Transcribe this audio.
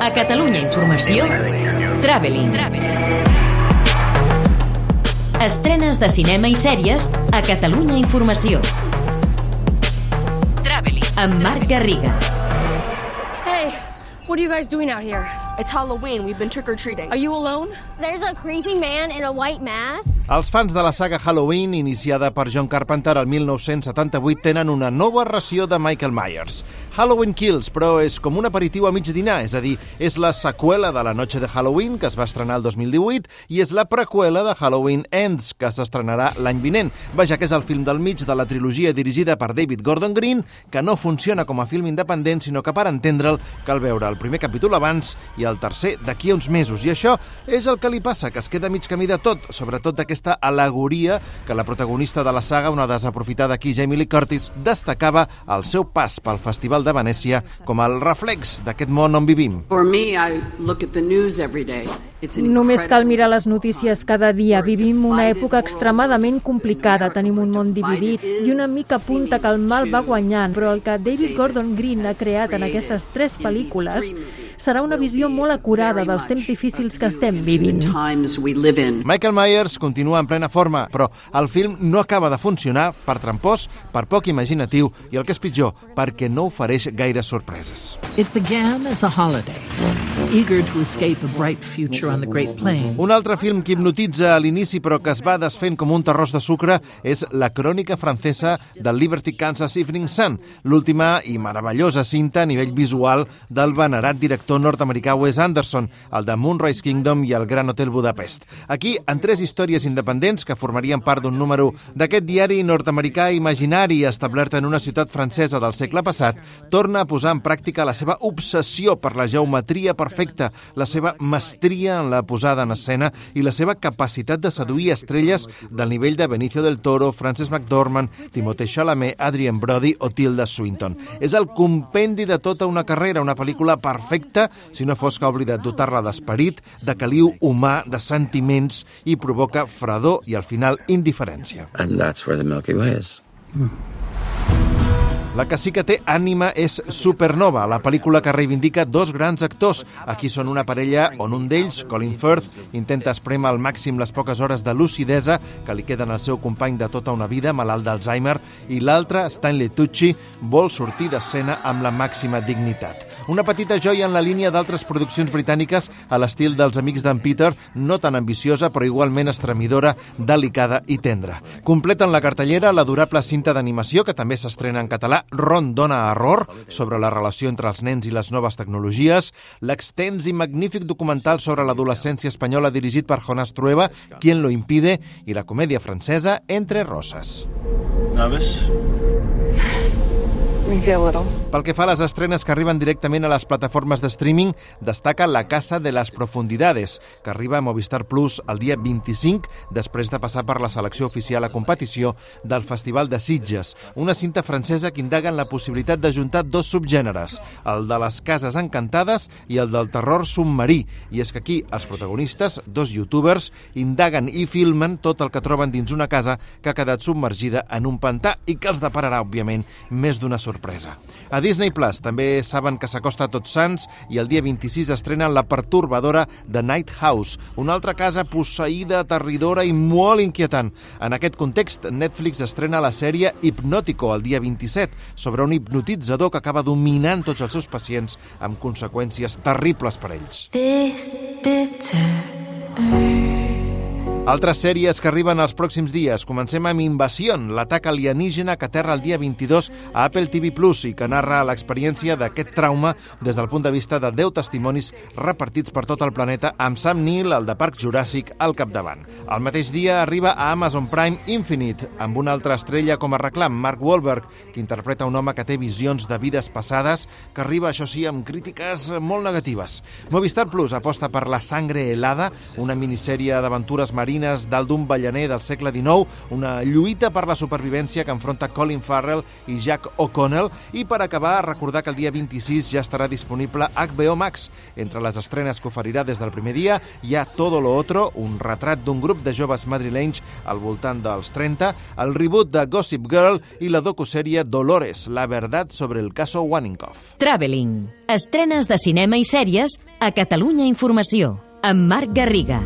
A Catalunya Informació, Traveling. Estrenes de cinema i sèries a Catalunya Informació. Traveling. Amb Marc Garriga. Hey, what are you guys doing out here? It's Halloween. We've been trick or treating. Are you alone? There's a creepy man in a white mask. Els fans de la saga Halloween, iniciada per John Carpenter el 1978, tenen una nova ració de Michael Myers. Halloween Kills, però és com un aperitiu a mig dinar, és a dir, és la seqüela de La noche de Halloween, que es va estrenar el 2018, i és la preqüela de Halloween Ends, que s'estrenarà l'any vinent. Vaja, que és el film del mig de la trilogia dirigida per David Gordon Green, que no funciona com a film independent, sinó que per entendre'l cal veure el primer capítol abans i el tercer d'aquí a uns mesos. I això és el que li passa, que es queda mig camí de tot, sobretot d'aquesta alegoria que la protagonista de la saga, una desaprofitada aquí, Jamie Lee Curtis, destacava al seu pas pel Festival de Venècia com el reflex d'aquest món on vivim. For me, I look at the news every day. Només cal mirar les notícies cada dia. Vivim una època extremadament complicada. Tenim un món dividit i una mica apunta que el mal va guanyant, però el que David Gordon Green ha creat en aquestes tres pel·lícules serà una visió molt acurada dels temps difícils que estem vivint. Michael Myers continua en plena forma, però el film no acaba de funcionar per trampós, per poc imaginatiu i el que és pitjor, perquè no ofereix gaire sorpreses. It began as a holiday, eager to escape bright future on the Great. Un altre film que hipnotitza a l'inici però que es va desfent com un terròs de sucre és La crònica francesa del Liberty Kansas Evening Sun, l'última i meravellosa cinta a nivell visual del venerat director nord-americà Wes Anderson, el de Moonrise Kingdom i el Gran Hotel Budapest. Aquí, en tres històries independents que formarien part d'un número d'aquest diari nord-americà imaginari establert en una ciutat francesa del segle passat, torna a posar en pràctica la seva obsessió per la geometria perfecta, la seva mestria en la posada en escena i la seva capacitat de seduir estrelles del nivell de Benicio del Toro, Frances McDormand, Timothée Chalamet, Adrien Brody o Tilda Swinton. És el compendi de tota una carrera, una pel·lícula perfecta, si no fos que ha oblidat dotar-la d'esperit, de caliu humà, de sentiments i provoca fredor i al final indiferència. And that's where the Milky Way is. La que sí que té ànima és Supernova, la pel·lícula que reivindica dos grans actors. Aquí són una parella on un d'ells, Colin Firth, intenta espremar al màxim les poques hores de lucidesa que li queden al seu company de tota una vida, malalt d'Alzheimer, i l'altre, Stanley Tucci, vol sortir d'escena amb la màxima dignitat. Una petita joia en la línia d'altres produccions britàniques a l'estil dels amics d'en Peter, no tan ambiciosa però igualment estremidora, delicada i tendra. Completen la cartellera l'adorable cinta d'animació que també s'estrena en català Ron dona error sobre la relació entre els nens i les noves tecnologies, l'extens i magnífic documental sobre l'adolescència espanyola dirigit per Jonas Trueba, Quien lo impide, i la comèdia francesa Entre roses. Nervous? Pel que fa a les estrenes que arriben directament a les plataformes de streaming, destaca La Casa de les Profundidades, que arriba a Movistar Plus el dia 25, després de passar per la selecció oficial a competició del Festival de Sitges, una cinta francesa que indaga en la possibilitat d'ajuntar dos subgèneres, el de les cases encantades i el del terror submarí. I és que aquí els protagonistes, dos youtubers, indaguen i filmen tot el que troben dins una casa que ha quedat submergida en un pantà i que els depararà, òbviament, més d'una sorpresa. A Disney Plus també saben que s'acosta a Tots Sants i el dia 26 estrenen la pertorbadora The Night House, una altra casa posseïda, aterridora i molt inquietant. En aquest context, Netflix estrena la sèrie Hipnótico el dia 27, sobre un hipnotitzador que acaba dominant tots els seus pacients amb conseqüències terribles per ells. Altres sèries que arriben els pròxims dies. Comencem amb Invasion, l'atac alienígena que aterra el dia 22 a Apple TV Plus i que narra l'experiència d'aquest trauma des del punt de vista de 10 testimonis repartits per tot el planeta amb Sam Neill, el de Parc Juràssic, al capdavant. Al mateix dia arriba a Amazon Prime Infinite, amb una altra estrella com a reclam, Mark Wahlberg, que interpreta un home que té visions de vides passades, que arriba, això sí, amb crítiques molt negatives. Movistar Plus aposta per La sangre helada, una minissèrie d'aventures marines pàgines d'Aldun Ballaner del segle XIX, una lluita per la supervivència que enfronta Colin Farrell i Jack O'Connell, i per acabar, recordar que el dia 26 ja estarà disponible HBO Max. Entre les estrenes que oferirà des del primer dia hi ha Todo lo Otro, un retrat d'un grup de joves madrilenys al voltant dels 30, el reboot de Gossip Girl i la docusèrie Dolores, la verdad sobre el caso Waninkoff. Traveling. Estrenes de cinema i sèries a Catalunya Informació. Amb Marc Garriga.